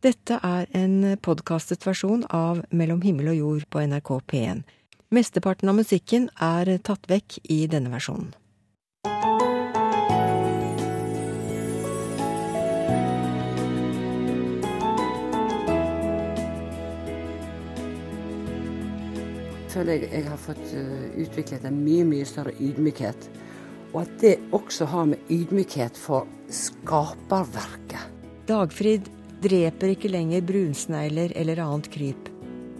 Dette er en podkastet versjon av Mellom himmel og jord på NRK P1. Mesteparten av musikken er tatt vekk i denne versjonen. Jeg føler jeg, jeg har fått uh, utviklet en mye, mye større ydmykhet. Og at det også har med ydmykhet for skaperverket. Dagfrid dreper ikke lenger brunsnegler eller annet kryp,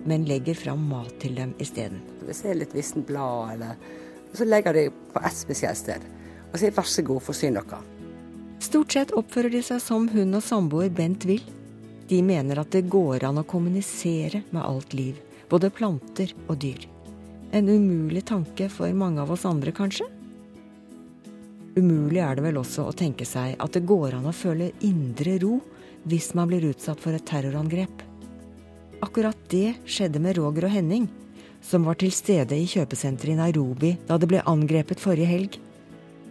men legger fram mat til dem isteden. Hvis det er litt vissent blad, eller, så legger de på ett spesielt sted. Og sier vær så god, forsyn dere. Stort sett oppfører de seg som hun og samboer Bent vil. De mener at det går an å kommunisere med alt liv både planter og dyr. En umulig tanke for mange av oss andre, kanskje? Umulig er det vel også å tenke seg at det går an å føle indre ro hvis man blir utsatt for et terrorangrep. Akkurat det skjedde med Roger og Henning, som var til stede i kjøpesenteret i Nairobi da det ble angrepet forrige helg.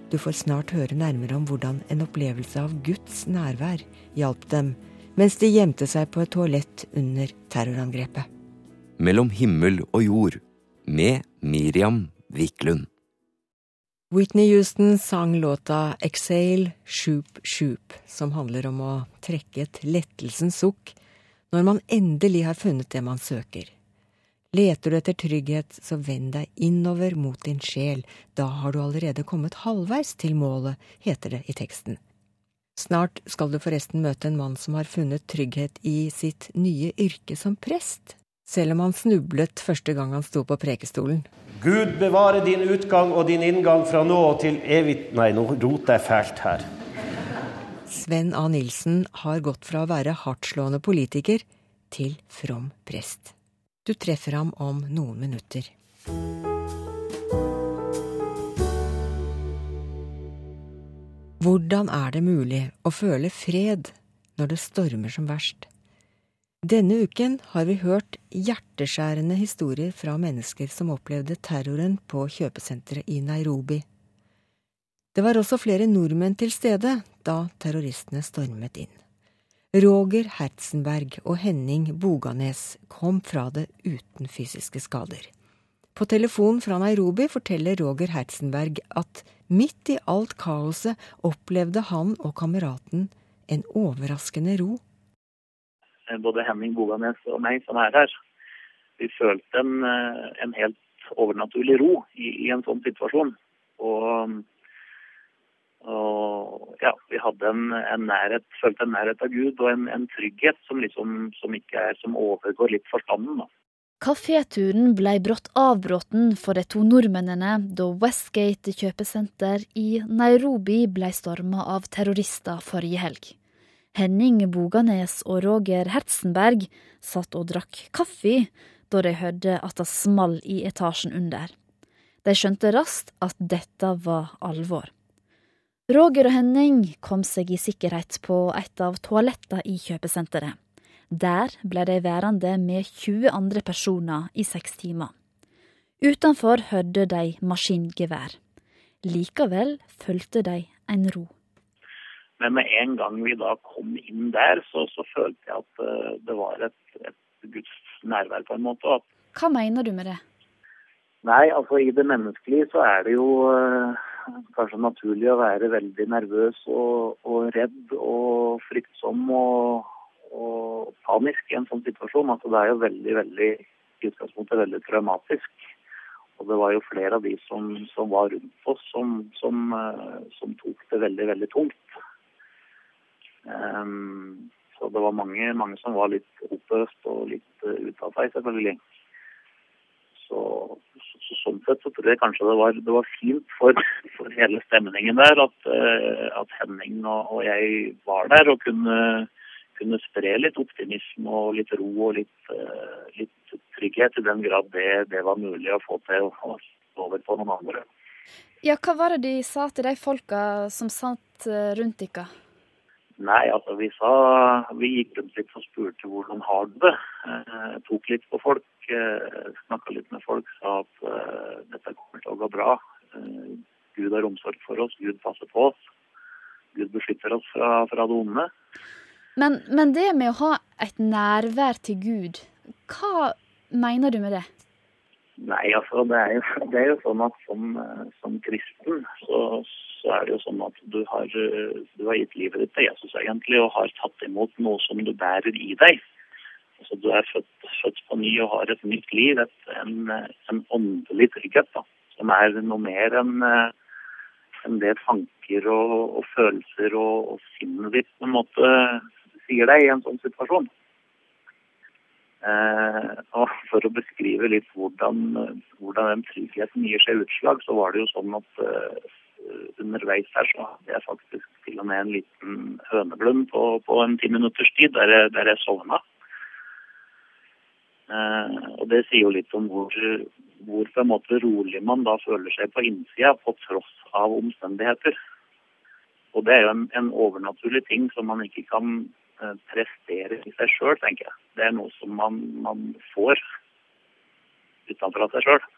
Du får snart høre nærmere om hvordan en opplevelse av Guds nærvær hjalp dem mens de gjemte seg på et toalett under terrorangrepet. Mellom himmel og jord med Miriam Wiklund. Whitney Houston sang låta Exhale Shoop Shoop, som handler om å trekke et lettelsens sukk når man endelig har funnet det man søker. Leter du etter trygghet, så vend deg innover mot din sjel, da har du allerede kommet halvveis til målet, heter det i teksten. Snart skal du forresten møte en mann som har funnet trygghet i sitt nye yrke som prest selv om han snublet første gang han sto på prekestolen. Gud bevare din utgang og din inngang fra nå og til evig Nei, nå roter jeg fælt her. Sven A. Nilsen har gått fra å være hardtslående politiker til from prest. Du treffer ham om noen minutter. Hvordan er det mulig å føle fred når det stormer som verst? Denne uken har vi hørt hjerteskjærende historier fra mennesker som opplevde terroren på kjøpesenteret i Nairobi. Det var også flere nordmenn til stede da terroristene stormet inn. Roger Herzenberg og Henning Boganes kom fra det uten fysiske skader. På telefon fra Nairobi forteller Roger Herzenberg at midt i alt kaoset opplevde han og kameraten en overraskende ro både Henning Boganes og meg som er her, vi følte en, eh, en helt overnaturlig ro i, i, en sånn situasjon. Og, og ja, vi hadde en, en, nærhet, følte en nærhet av Gud og en, en trygghet som liksom som ikke er, som overgår litt forstanden. da. Kaféturen ble brått avbrutt for de to nordmennene da Westgate kjøpesenter i Nairobi ble storma av terrorister forrige helg. Henning Boganes og Roger Herzenberg satt og drakk kaffe da de hørte at det small i etasjen under. De skjønte raskt at dette var alvor. Roger og Henning kom seg i sikkerhet på et av toalettene i kjøpesenteret. Der ble de værende med 20 andre personer i seks timer. Utenfor hørte de maskingevær. Likevel følte de en ro. Men med en gang vi da kom inn der, så, så følte jeg at uh, det var et, et, Guds nærvær på en måte. Hva mener du med det? Nei, altså i det menneskelige så er det jo uh, kanskje naturlig å være veldig nervøs og, og redd og fryktsom og, og, panisk i en sånn situasjon. Altså det er jo veldig, veldig i utgangspunktet veldig traumatisk. Og det var jo flere av de som, som var rundt oss, som, som, uh, som tok det veldig, veldig tungt. Um, så det var mange, mange, som var litt oppløst og litt uh, ute av seg, selvfølgelig. Så, så, sånn sett så tror jeg kanskje det var, det var fint for, for, hele stemningen der at, uh, at Henning og, og, jeg var der og kunne, kunne, spre litt optimisme og litt ro og litt, uh, litt trygghet i den grad det, det, var mulig å få til å over på noen andre. Ja, hva var det de sa til de folka som satt rundt dere? Nei, altså vi sa Vi gikk rundt litt og spurte hvordan har du det. Eh, tok litt på folk, eh, snakka litt med folk, sa at eh, dette kommer til å gå bra. Eh, Gud har omsorg for oss, Gud passer på oss. Gud beskytter oss fra, fra det onde. Men, men det med å ha et nærvær til Gud, hva mener du med det? Nei, altså det er jo, det er jo sånn at som, som kristen så, så, er det jo sånn at du har, du har gitt livet ditt til Jesus egentlig, og har tatt imot noe som du bærer i deg. Altså Du er født, født på ny og har et nytt liv, et, en, en åndelig trygghet da, som er noe mer enn en det tanker og, og følelser og, og, sinnet ditt på en måte sier deg i en sånn situasjon. Eh, og For å beskrive litt hvordan, hvordan den tryggheten gir seg utslag, så var det jo sånn at eh, underveis her så hadde jeg faktisk til og med en liten høneblund på, på en ti minutters tid der jeg, der jeg sovna. Eh, og Det sier jo litt om hvor, hvor på en måte rolig man da føler seg på innsida, på tross av omstendigheter. Og Det er jo en, en overnaturlig ting som man ikke kan eh, prestere i seg sjøl, tenker jeg. Det er noe som man, man får utenfor seg sjøl.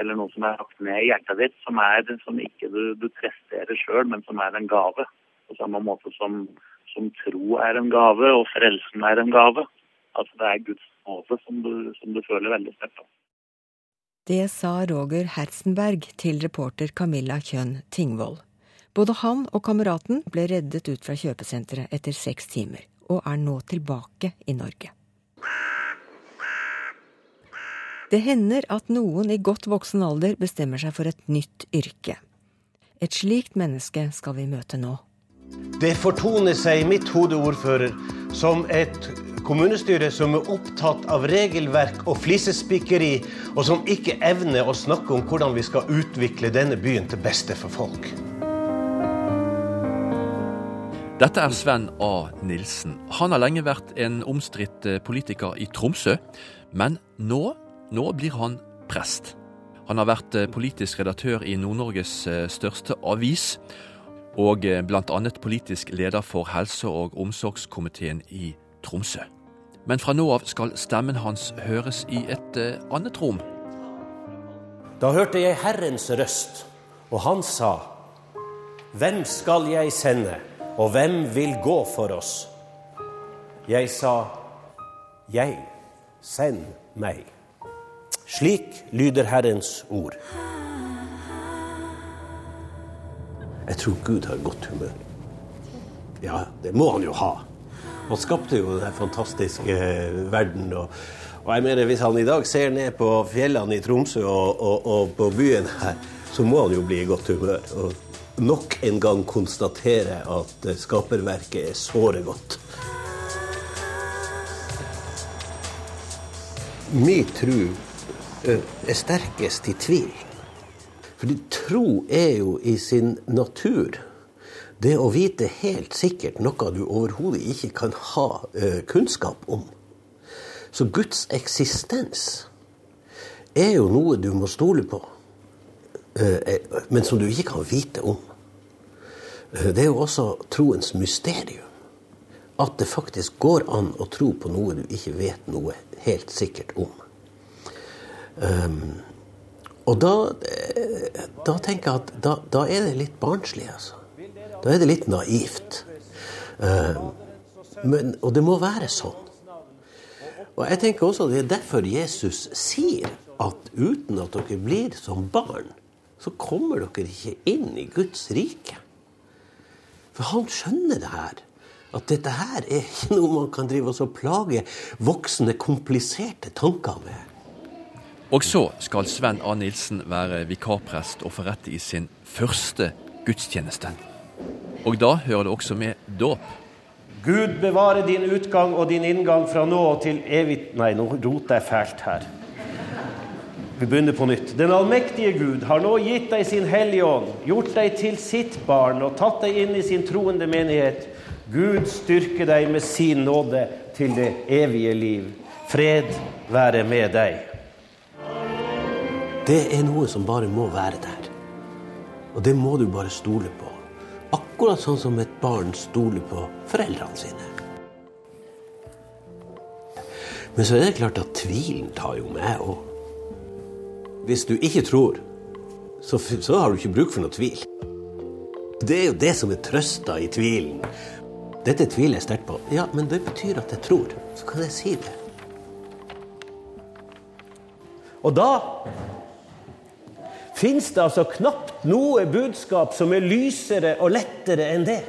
Eller noe som er lagt ned i hjertet ditt, som, er, som ikke du, du presterer sjøl, men som er en gave. På samme måte som, som tro er en gave, og frelsen er en gave. Altså Det er Guds nåde som som du føler veldig sterkt. Det sa Roger Herzenberg til reporter Camilla Kjønn Tingvoll. Både han og kameraten ble reddet ut fra kjøpesenteret etter seks timer, og er nå tilbake i Norge. Det hender at noen i godt voksen alder bestemmer seg for et nytt yrke. Et slikt menneske skal vi møte nå. Det fortoner seg i mitt hode, ordfører, som et kommunestyre som er opptatt av regelverk og flisespikkeri, og som ikke evner å snakke om hvordan vi skal utvikle denne byen til beste for folk. Dette er Sven A. Nilsen. Han har lenge vært en omstridt eh, politiker i Tromsø, men nå, nå blir han prest. Han har vært eh, politisk redaktør i Nord-Norges eh, største avis, og bl.a. politisk leder for helse- og omsorgskomiteen i Tromsø. Men fra nå av skal stemmen hans høres i et annet rom. Da hørte jeg Herrens røst, og han sa, Hvem skal jeg sende, og hvem vil gå for oss? Jeg sa, Jeg, send meg. Slik lyder Herrens ord. Jeg tror Gud har godt humør. Ja, det må han jo ha. Han skapte jo den fantastiske eh, verden. Og, og, jeg mener, hvis han i dag ser ned på fjellene i Tromsø og, og, og på byen her, så må han jo bli i godt humør. Og nok en gang konstatere at eh, skaperverket er såre godt. Min eh, er sterkest i tvil. Fordi tro er jo i sin natur det å vite helt sikkert noe du overhodet ikke kan ha kunnskap om. Så Guds eksistens er jo noe du må stole på, men som du ikke kan vite om. Det er jo også troens mysterium. At det faktisk går an å tro på noe du ikke vet noe helt sikkert om. Um, og da, da, tenker jeg at da, da er det litt barnslig, altså. Da er det litt naivt. Um, men, og det må være sånn. Og jeg tenker også Det er derfor Jesus sier at uten at dere blir som barn, så kommer dere ikke inn i Guds rike. For han skjønner det her. At dette her er ikke noe man kan drive og plage voksne, kompliserte tanker med. Og så skal Sven A. Nilsen være vikarprest og forrette i sin første gudstjeneste. Og da hører det også med dåp. Gud bevare din utgang og din inngang fra nå og til evig Nei, nå roter jeg fælt her. Vi begynner på nytt. Den allmektige Gud har nå gitt deg sin Hellige Ånd, gjort deg til sitt barn og tatt deg inn i sin troende menighet. Gud styrke deg med sin nåde til det evige liv. Fred være med deg. Det er noe som bare må være der. Og det må du bare stole på. Akkurat sånn som et barn stoler på foreldrene sine. Men så er det klart at tvilen tar jo med òg. Hvis du ikke tror, så, så, har du ikke bruk for noe tvil. Det er jo det som er trøsta i tvilen. Dette tviler jeg sterkt på. Ja, men det betyr at jeg tror. Så kan jeg si det. Og da fins det altså knapt noe budskap som er lysere og lettere enn det.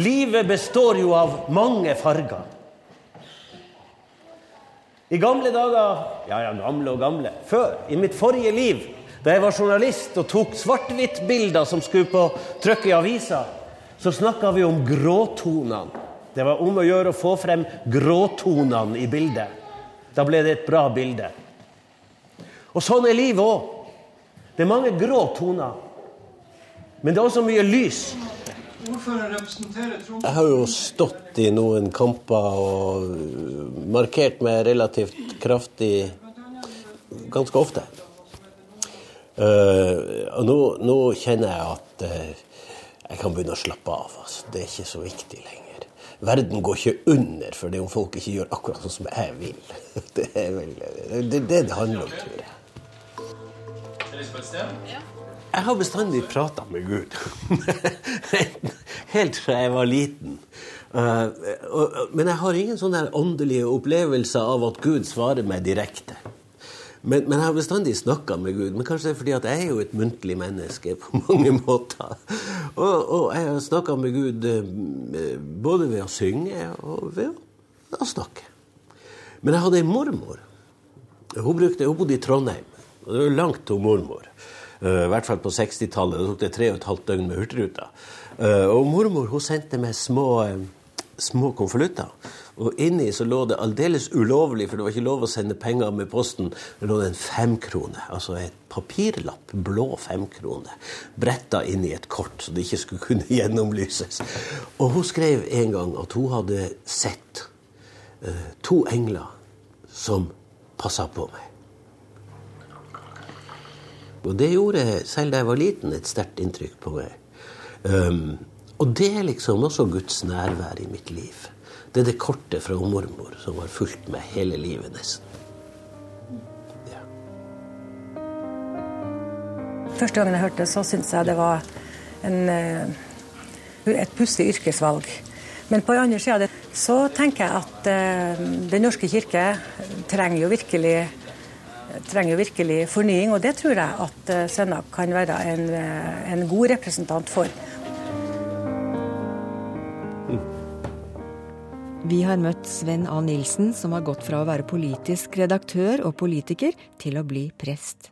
Livet består jo av mange farger. I gamle dager Ja, ja, gamle og gamle. Før, i mitt forrige liv, da jeg var journalist og tok svart-hvitt-bilder som skulle på trykk i avisa, så snakka vi om gråtonene. Det var om å gjøre å få frem gråtonene i bildet. Da ble det et bra bilde. Og sånn er livet òg. Det er mange grå toner. Men det er også mye lys. Jeg har jo stått i noen kamper og markert meg relativt kraftig ganske ofte. Uh, og nå, nå, kjenner jeg at uh, jeg kan begynne å slappe av. Altså. Det er ikke så viktig lenger. Verden går ikke under fordi om folk ikke gjør akkurat sånn som jeg vil. Det er vel det det, det handler om, tror jeg. Jeg har bestandig prata med Gud. Helt fra jeg var liten. Uh, men jeg har ingen sånne åndelige opplevelser av at Gud svarer meg direkte. Men, men jeg har bestandig snakka med Gud. Men kanskje det er fordi at jeg er jo et muntlig menneske på mange måter. Og, og jeg har snakka med Gud uh, både ved å synge og ved å snakke. Men jeg hadde ei mormor. Hun, brukte, hun bodde i Trondheim. Det var langt til mormor. Uh, I hvert fall på 60-tallet. Da tok det tre og et halvt døgn med Hurtigruta. Uh, og mormor hun sendte meg små, uh, små konvolutter. Og inni så lå det aldeles ulovlig, for det var ikke lov å sende penger med posten. Det lå det en femkrone, altså et papirlapp, blå femkrone, bretta inn i et kort, så det ikke skulle kunne gjennomlyses. Og hun skrev en gang at hun hadde sett to engler som passa på meg. Og det gjorde, selv da jeg var liten, et sterkt inntrykk på meg. Um, og det er liksom også Guds nærvær i mitt liv. Det er det kortet fra mormor som har fulgt meg hele livet, nesten. Ja. Første gangen jeg hørte det, så syntes jeg det var en, et pussig yrkesvalg. Men på den andre sida så tenker jeg at uh, Den norske kirke trenger jo virkelig trenger virkelig fornying, og det tror jeg at uh, Sønnak kan være en, uh, en, god representant for. Vi har møtt Sven A. Nilsen, som har gått fra å være politisk redaktør og politiker til å bli prest.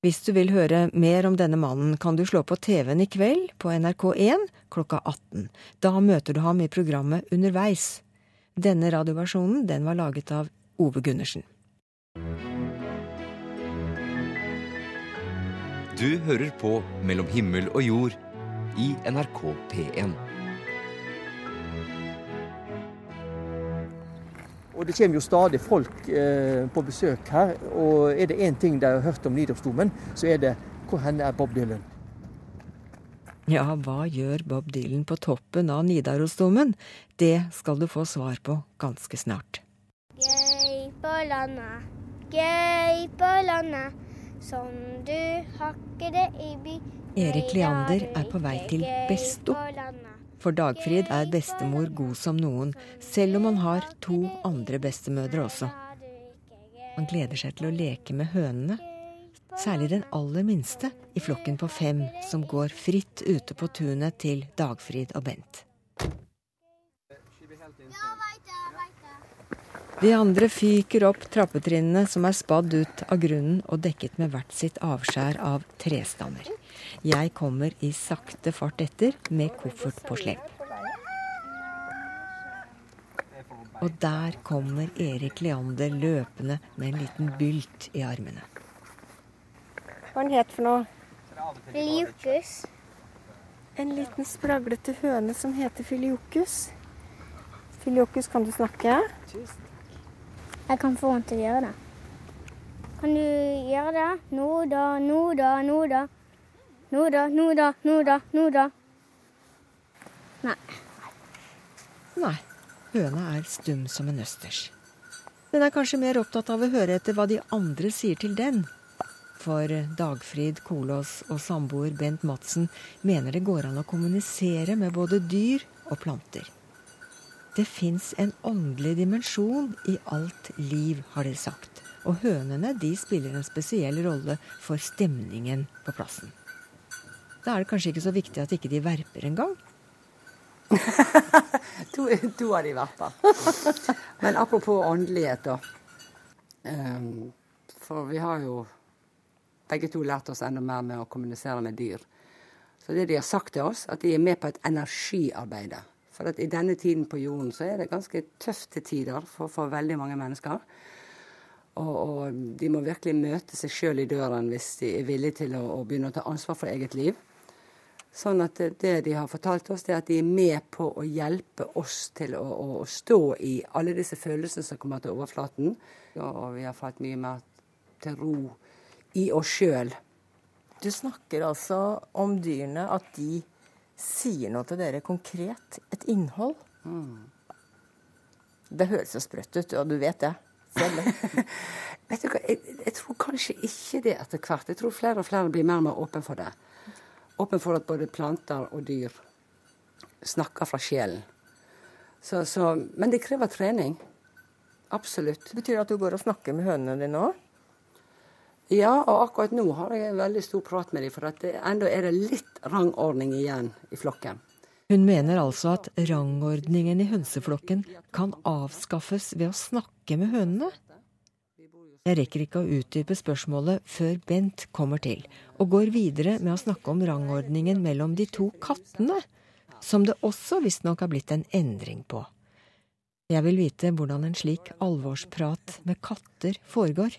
Hvis du vil høre mer om denne mannen, kan du slå på TV-en i kveld på NRK1 klokka 18. Da møter du ham i programmet Underveis. Denne radioversjonen den var laget av Ove Gundersen. Du hører på Mellom himmel og jord i NRK P1. Og Det kommer jo stadig folk eh, på besøk her. og Er det én ting de har hørt om Nidarosdomen, så er det hvor hen er Bob Dylan? Ja, hva gjør Bob Dylan på toppen av Nidarosdomen? Det skal du få svar på ganske snart. Gøy på landet, gøy på landet som du hakkede i by. Erik Leander er på vei til Besto. For Dagfrid er bestemor god som noen, selv om han har to andre bestemødre også. Han gleder seg til å leke med hønene, særlig den aller minste i flokken på fem som går fritt ute på tunet til Dagfrid og Bent. De andre fyker opp trappetrinnene som er spadd ut av grunnen og dekket med hvert sitt avskjær av trestammer. Jeg kommer i sakte fart etter med koffert på slep. Og der kommer Erik Leander løpende med en liten bylt i armene. Hva den het for noe? Filiokus. En liten spraglete høne som heter Filiokus. Filiokus, kan du snakke? Jeg kan få henne til å gjøre det. Kan du gjøre det? Nå da, nå da, nå da. Nå da, nå da, nå da, nå da. Nei. Nei. Høna er stum som en østers. Den er kanskje mer opptatt av å høre etter hva de andre sier til den. For Dagfrid Kolås og samboer Bent Madsen mener det går an å kommunisere med både dyr og planter. Det fins en åndelig dimensjon i alt liv, har de sagt. Og hønene de spiller en spesiell rolle for stemningen på plassen. Da er det kanskje ikke så viktig at ikke de verper engang. to, to av de verper. Men apropos åndelighet, da. Um, for vi har jo begge to lært oss enda mer med å kommunisere med dyr. Så det de har sagt til oss, at de er med på et energiarbeid. For i denne tiden på jorden så er det ganske tøfte tider for, for veldig mange mennesker. Og, og, de må virkelig møte seg sjøl i døren hvis de er villige til å, å, begynne å ta ansvar for eget liv. Sånn at det de har fortalt oss, det er at de er med på å hjelpe oss til å, å stå i alle disse følelsene som kommer til overflaten. Og vi har falt mye mer til ro i oss sjøl. Du snakker altså om dyrene, at de sier noe til dere konkret. Et innhold. Mm. Det høres jo sprøtt ut, og du vet det. vet du hva, jeg, jeg, tror kanskje ikke det etter hvert. Jeg tror flere og flere blir mer og mer åpen for det. Åpen for at både planter og dyr snakker fra sjelen. Så, så, men det krever trening. Absolutt. Betyr det at du går og snakker med hønene dine òg? Ja, og akkurat nå har jeg en veldig stor prat med dem, for at ennå er det litt rangordning igjen i flokken. Hun mener altså at rangordningen i hønseflokken kan avskaffes ved å snakke med hønene. Jeg rekker ikke å utdype spørsmålet før Bent kommer til, og går videre med å snakke om rangordningen mellom de to kattene, som det også visstnok har blitt en endring på. Jeg vil vite hvordan en slik alvorsprat med katter foregår.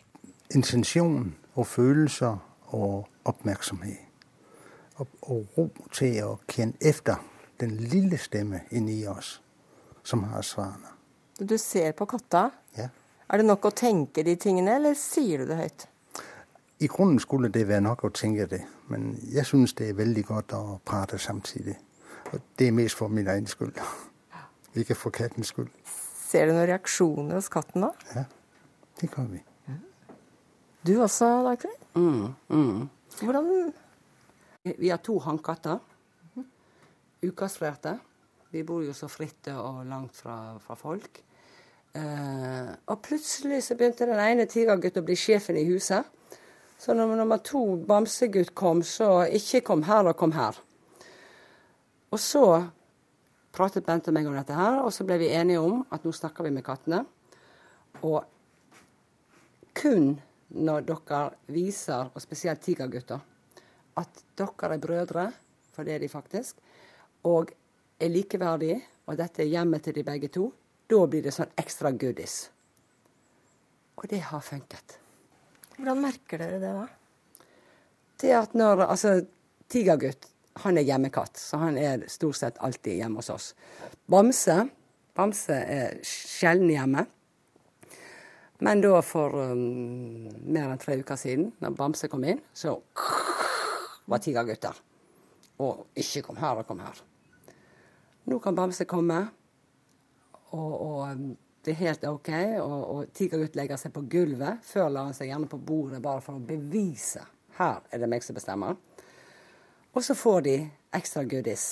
Intensjon og følelser og oppmerksomhet. Og, og ro til å kjenne etter den lille stemme inni oss som har svarene. Du ser på katta. Ja. Er det nok å tenke de tingene, eller sier du det høyt? I grunnen skulle det være nok å tenke det, men jeg syns det er veldig godt å prate samtidig. Og det er mest for min egen skyld, ikke for kattens skyld. Ser du noen reaksjoner hos katten da? Ja, det kan vi. Du også, Dagfrid? Mm, mm. Hvordan Vi har to hannkatter. Ukastrerte. Vi bor jo så fritt og langt fra, fra folk. Eh, og plutselig så begynte den ene tigergutten å bli sjefen i huset. Så når nummer to bamsegutt kom, så ikke kom her og kom her. Og så pratet Bente og meg om dette her, og så ble vi enige om at nå snakker vi med kattene. Og kun når dere viser, og spesielt tigergutter, at dere er brødre, for det er de faktisk, og er likeverdige, og dette er hjemmet til de begge to, da blir det sånn ekstra goodies. Og det har funket. Hvordan merker dere det, da? Det at når Altså, tigergutt, han er hjemmekatt, så han er stort sett alltid hjemme hos oss. Bamse, Bamse er sjelden hjemme. Men da for um, mer enn tre uker siden, når Bamse kom inn, så var tigergutter. Og ikke kom her og kom her. Nå kan Bamse komme, og, og um, det er helt OK. Og, og tigergutt legger seg på gulvet. Før la han seg gjerne på bordet bare for å bevise. Her er det meg som bestemmer. Og så får de ekstra goodies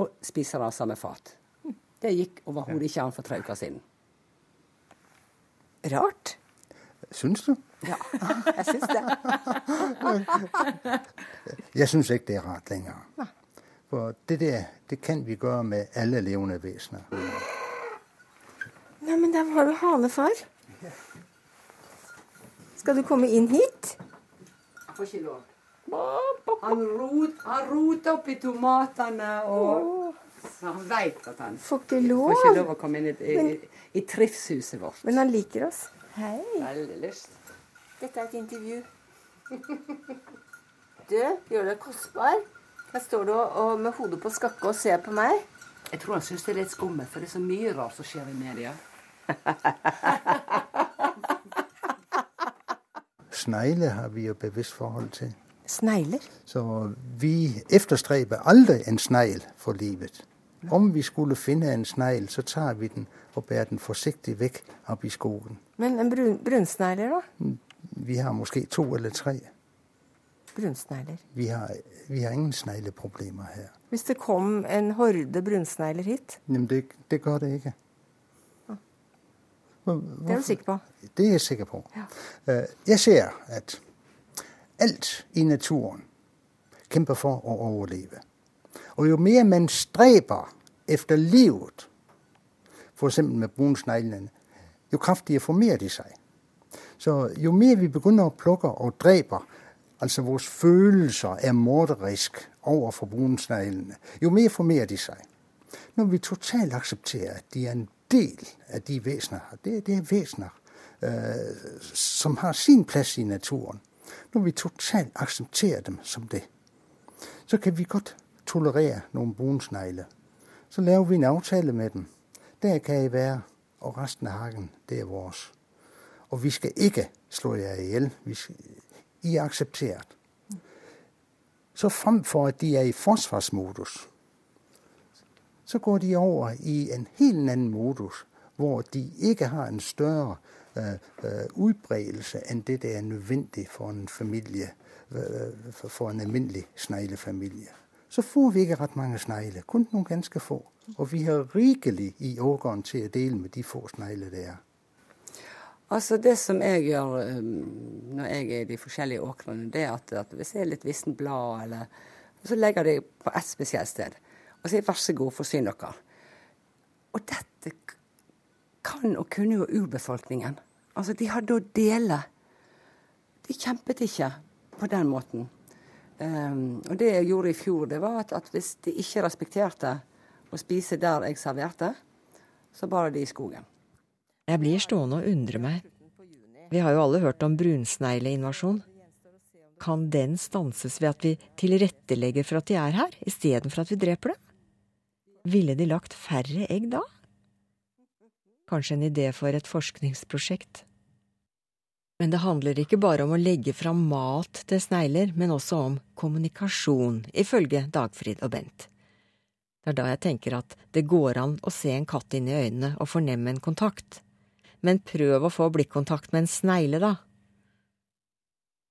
og spiser av samme fat. Det gikk overhodet ikke an for tre uker siden. Rart. Syns du? Ja, jeg syns det. jeg syns ikke det er rart lenger. For det der, det kan vi gjøre med alle levende vesener. Nei, men der var du hanefar. Skal du komme inn hit? Jeg får ikke lov. Han, rot, han roter opp i tomatene og Så han veit at han får ikke lov. får ikke lov å komme inn i, i, i, i trivshuset vårt. Men han liker oss. Hei. Veldig lyst. Dette er et intervju. Du, gjør deg kostbar. Her står du og, med hodet på skakke og ser på meg. Jeg tror han syns det er litt skummelt, for det er så mye rart som skjer i media. Snegler har vi jo bevisst forhold til. Snegler? Så vi efterstreber aldri en snegl for livet. Om vi skulle finne en snegl, så tar vi den og bærer den forsiktig vekk opp i skogen. Men brun, brunsnegler, da? Vi har måske to eller tre. brunsnegler? Vi har, vi har ingen snegleproblemer her. Hvis det kom en horde brunsnegler hit? Jamen, det, det gør det ikke. Hvor, det er du sikker på? Det er jeg sikker på. Ja. Øh, jeg ser at alt i naturen kjemper for å overleve. Og jo mer man streber efter livet, f.eks. med brunsneglene, jo kraftigere formerer de seg. Så jo mer vi begynner å plukke og dreper, altså våre følelser er morderisk overfor brunsneglene, jo mer formerer de seg. Når vi totalt aksepterer at de er en del av de vesener, det, det er vesener øh, som har sin plass i naturen, når vi totalt aksepterer dem som det, så kan vi godt tolerere noen brunsnegler. Så laver vi en avtale med dem. Der kan I være, og resten av hagen, det er vår Og vi skal ikke slå jer i hjel. I er akseptert. Så fremfor at de er i forsvarsmodus, så går de over i en helt annen modus, hvor de ikke har en større øh, øh, utbredelse enn det der er nødvendig for en familie, øh, for en alminnelig sneglefamilie. Så får vi ikke rett mange snegler, kun noen ganske få. Og vi har rikelig i årgården til å dele med de få snegler det er. Altså Det som jeg gjør når jeg er i de forskjellige åkrene, det er at, at hvis jeg er litt vissent blad, eller, så legger jeg det på ett spesielt sted. Og sier vær så god, forsyn dere. Og dette kan og kunne jo urbefolkningen. Altså, de hadde å dele. De kjempet ikke på den måten. Um, og det jeg gjorde i fjor, det var at, at hvis de ikke respekterte å spise der jeg serverte, så bar de i skogen. Jeg blir stående og undre meg. Vi har jo alle hørt om brunsnegleinvasjon. Kan den stanses ved at vi tilrettelegger for at de er her, istedenfor at vi dreper dem? Ville de lagt færre egg da? Kanskje en idé for et forskningsprosjekt? Men det handler ikke bare om å legge fram mat til snegler, men også om kommunikasjon, ifølge Dagfrid og Bent. Det er da jeg tenker at det går an å se en katt inn i øynene og fornemme en kontakt. Men prøv å få blikkontakt med en snegle, da.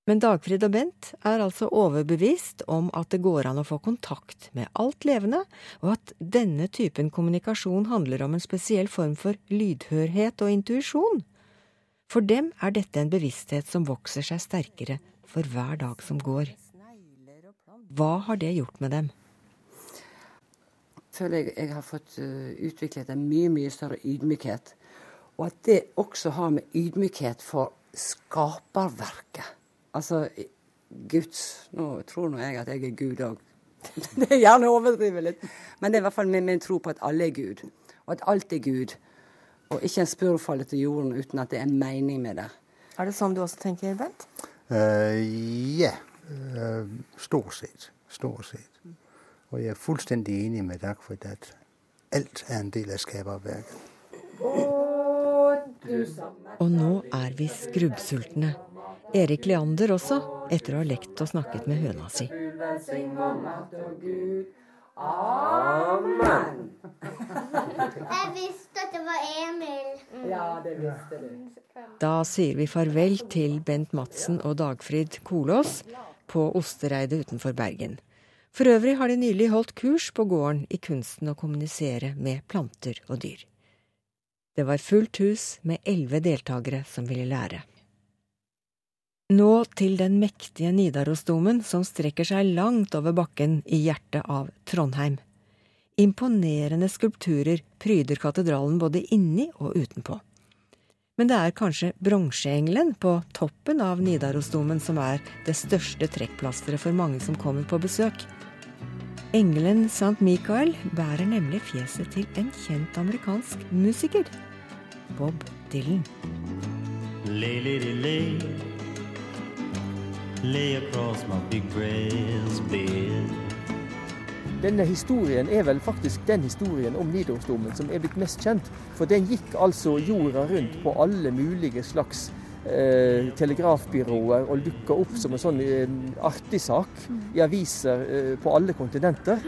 Men Dagfrid og Bent er altså overbevist om at det går an å få kontakt med alt levende, og at denne typen kommunikasjon handler om en spesiell form for lydhørhet og intuisjon. For dem er dette en bevissthet som vokser seg sterkere for hver dag som går. Hva har det gjort med dem? Jeg føler jeg, jeg har fått uh, utviklet en mye, mye større ydmykhet. Og at det også har med ydmykhet for skaperverket. Altså Guds Nå tror nå jeg at jeg er Gud òg. det er gjerne å overdrive litt. Men det er i hvert fall min, min tro på at alle er Gud. Og at alt er Gud. Og ikke en spurv faller til jorden uten at det er en mening med det. Er det sånn du også tenker, Bent? Uh, ja. Uh, stort sett. Stort sett. Og jeg er fullstendig enig med Dagfrid at alt er en del av skaperverket. Og nå er vi skrubbsultne. Erik Leander også, etter å ha lekt og snakket med høna si. Amen. Jeg visste at det var Emil. Ja, det visste du. Da sier vi farvel til Bent Madsen og Dagfrid Kolås på Ostereidet utenfor Bergen. For øvrig har de nylig holdt kurs på gården i kunsten å kommunisere med planter og dyr. Det var fullt hus med elleve deltakere som ville lære. Nå til den mektige Nidarosdomen som strekker seg langt over bakken i hjertet av Trondheim. Imponerende skulpturer pryder katedralen både inni og utenpå. Men det er kanskje bronseengelen på toppen av Nidarosdomen som er det største trekkplasteret for mange som kommer på besøk. Engelen St. Michael bærer nemlig fjeset til en kjent amerikansk musiker. Bob Dylan. Lay, lay, lay. Lay across my big brass bed. Denne historien er vel faktisk den historien om Nidarosdomen som er blitt mest kjent. For den gikk altså jorda rundt på alle mulige slags eh, telegrafbyråer og dukka opp som en sånn eh, artig sak i aviser eh, på alle kontinenter.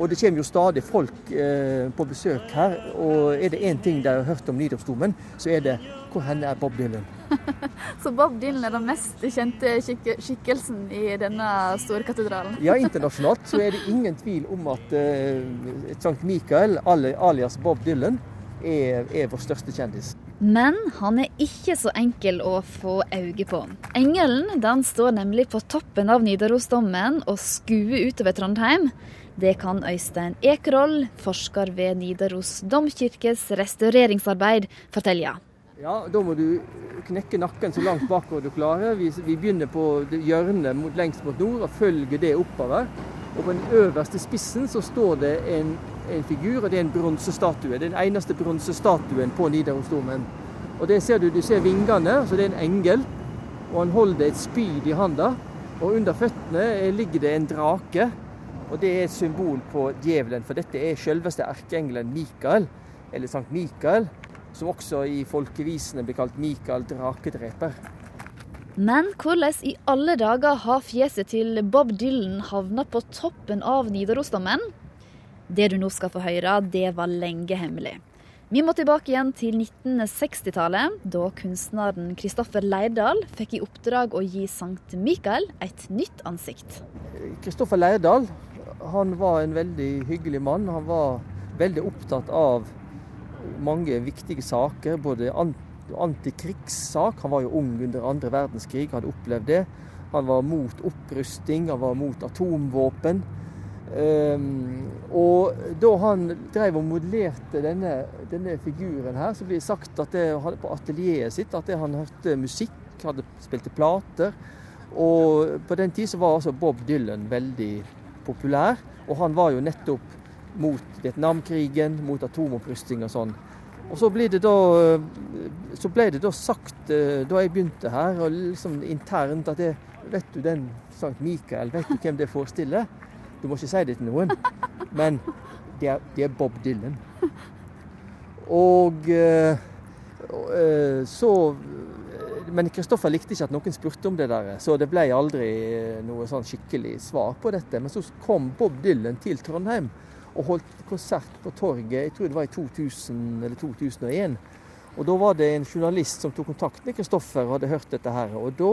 Og det kommer jo stadig folk eh, på besøk her. Og er det én ting de har hørt om Nidarosdomen, så er det hvor henne er Bob Dylan? Så Bob Dylan er den mest kjente skik skikkelsen i denne store katedralen? Ja, internasjonalt så er det ingen tvil om at eh, Sankt Mikael, alias Bob Dylan, er, er vår største kjendis. Men han er ikke så enkel å få øye på. Engelen den står nemlig på toppen av Nidarosdommen og skuer utover Trondheim. Det kan Øystein Ekerhold, forsker ved Nidaros domkirkes restaureringsarbeid, fortelle. Ja, Da må du knekke nakken så langt bakover du klarer. Vi, vi begynner på hjørnet lengst mot nord og følger det oppover. Og På den øverste spissen så står det en, en figur, og det er en bronsestatue. Den eneste bronsestatuen på Nidarosdomen. Og det ser Du du ser vingene, så det er en engel. Og han holder et spyd i handa. Og under føttene ligger det en drake. Og det er et symbol på djevelen, for dette er selveste erkeengelen Mikael, eller Sankt Mikael, som også i folkevisene blir kalt Mikael drakedreper. Men hvordan i alle dager har fjeset til Bob Dylan havna på toppen av Nidarosdomen? Det du nå skal få høre, det var lenge hemmelig. Vi må tilbake igjen til 1960-tallet, da kunstneren Kristoffer Leirdal fikk i oppdrag å gi Sankt Mikael et nytt ansikt. Kristoffer Leirdal han var en veldig hyggelig mann. Han var veldig opptatt av mange viktige saker. Både antikrigssak, han var jo ung under andre verdenskrig, hadde opplevd det. Han var mot opprusting, han var mot atomvåpen. Um, og da han drev og modellerte denne, denne, figuren her, så blir det sagt at det, på atelieret sitt at det, han hørte musikk, hadde spilte plater. Og på den tid så var altså Bob Dylan veldig populær. Og han var jo nettopp mot Vietnamkrigen, mot atomopprusting og sånn. Og så ble da, så ble det da sagt eh, da jeg begynte her, og liksom internt at det, Vet du den Sankt Mikael, vet du hvem det forestiller? Du må ikke si det til noen, men det er, det er Bob Dylan. Og og eh, så Men Kristoffer likte ikke at noen spurte om det der, så det ble aldri noe sånn skikkelig svar på dette. Men så kom Bob Dylan til Trondheim og holdt konsert på torget, jeg tror det var i 2000 eller 2001. Og Da var det en journalist som tok kontakt med Kristoffer og hadde hørt dette her. Og da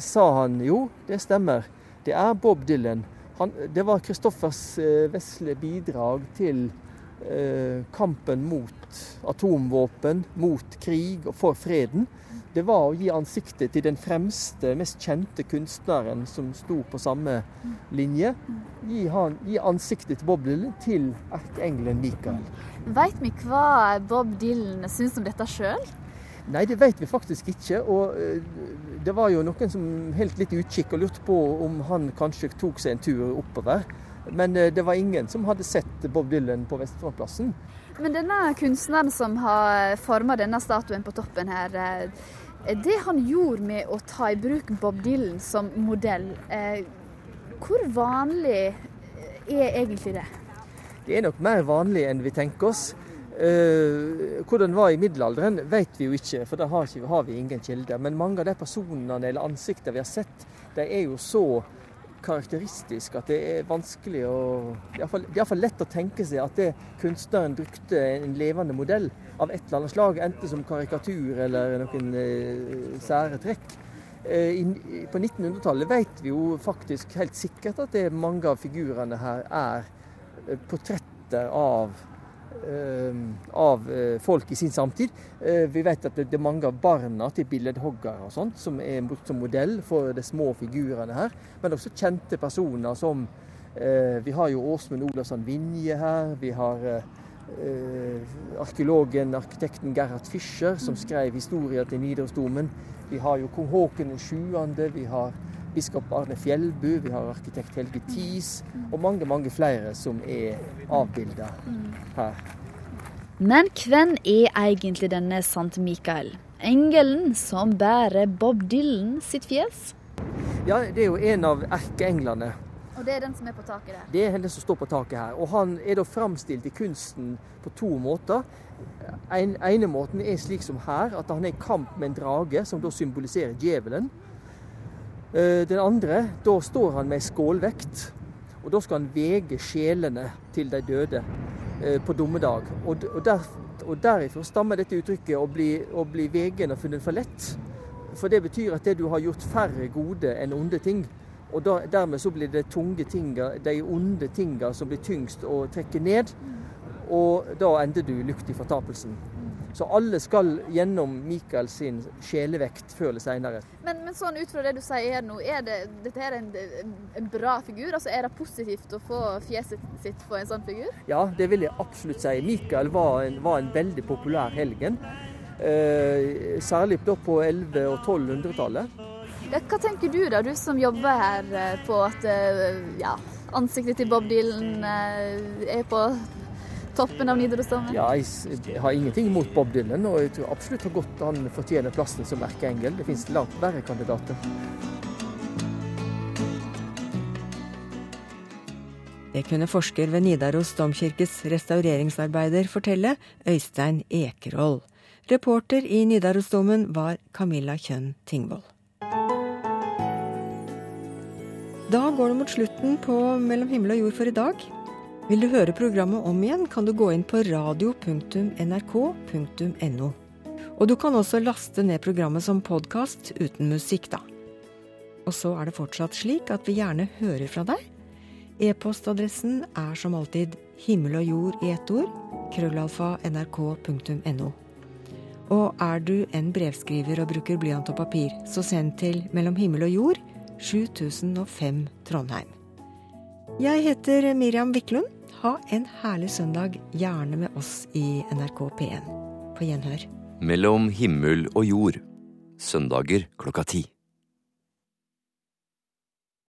sa han jo, det stemmer, det er Bob Dylan. Han, det var Kristoffers eh, vesle bidrag til eh, kampen mot atomvåpen, mot krig og for freden det var å gi ansiktet til den fremste, mest kjente kunstneren som sto på samme linje. Gi, han, gi ansiktet til Bob Dylan til erkeengelen Michael. Veit vi hva Bob Dylan syns om dette sjøl? Nei, det vet vi faktisk ikke. Og eh, det var jo noen som helt litt utkikk og lurte på om han kanskje tok seg en tur oppover. Men eh, det var ingen som hadde sett Bob Dylan på Vestfoldplassen. Men denne kunstneren som har forma denne statuen på toppen her, eh, det han gjorde med å ta i bruk Bob Dylan som modell, eh, hvor vanlig er egentlig det? Det er nok mer vanlig enn vi tenker oss. Eh, hvordan det var i middelalderen, vet vi jo ikke, for da har, har, vi ingen kilder. Men mange av de personene eller ansiktene vi har sett, de er jo så karakteristisk at det er vanskelig å iallfall lett å tenke seg at det kunstneren brukte en levende modell av et eller annet slag, enten som karikatur eller noen eh, sære trekk. Eh, i, på 1900-tallet vet vi jo faktisk helt sikkert at det mange av figurene her er eh, portretter av Eh, av eh, folk i sin samtid. Vi vet at det er mange av barna til billedhoggere og sånt som er brukt som modell for de små figurene her. Men også kjente personer som Vi har jo Åsmund Olavsson Vinje her. Vi har arkeologen, arkitekten Gerhard Fischer, som skrev historier til Nidarosdomen. Vi har jo kong Haakon 7., vi har biskop Arne Fjellbu, vi har arkitekt Helge Thies og mange, mange flere som er avbilda her. Men hvem er egentlig denne Sant Mikael? Engelen som bærer Bob Dylan sitt fjes? Ja, det er jo en av erkeenglene. Og det er den som er på taket der? Det er den som står på taket her. Og han er da framstilt i kunsten på to måter. En ene måten er slik som her, at han er i kamp med en drage, som da symboliserer djevelen. Eh, den andre, da står han med skålvekt. Og da skal han vege sjelene til de døde eh, på dommedag. Og, der, og derifra stammer dette uttrykket å bli, å bli vegen og funnet for lett. For det betyr at det du har gjort færre gode enn onde ting. Og da, dermed så blir det tunge tinga, de onde tinga som blir tyngst å trekke ned. Og da ender du lukt i fortapelsen. Så alle skal gjennom Mikael sin sjelevekt før eller seinere. Men, men sånn ut fra det du sier her nå, er det, dette her en, en, bra figur? Altså Er det positivt å få fjeset sitt på en sånn figur? Ja, det vil jeg absolutt si. Mikael var en, var en veldig populær helgen. Eh, særlig da på 1100- og 1200-tallet. Hva tenker du da, du som jobber her eh, på at eh, ja, ansiktet til Bob Dylan eh, er på toppen av Nidarosdomen? Ja, jeg, jeg har ingenting imot Bob Dylan, og jeg tror absolutt har godt han fortjener plassen som erkeengel. Det finnes langt verre kandidater. Det kunne forsker ved Nidaros domkirkes restaureringsarbeider fortelle, Øystein Ekerhold. Reporter i Nidarosdomen var Camilla Kjønn Tingvoll. Da går det mot slutten på Mellom himmel og jord for i dag. Vil du høre programmet om igjen, kan du gå inn på radio.nrk.no. Og du kan også laste ned programmet som podkast uten musikk, da. Og så er det fortsatt slik at vi gjerne hører fra deg. E-postadressen er som alltid himmel og jord i ett ord, krøllalfa nrk.no. Og er du en brevskriver og bruker blyant og papir, så send til Mellom himmel og jord, 7005 Trondheim. Jeg heter Miriam Wiklund. Ha en herlig søndag, gjerne med oss i NRK P1. På gjenhør. Mellom himmel og jord. Søndager klokka ti.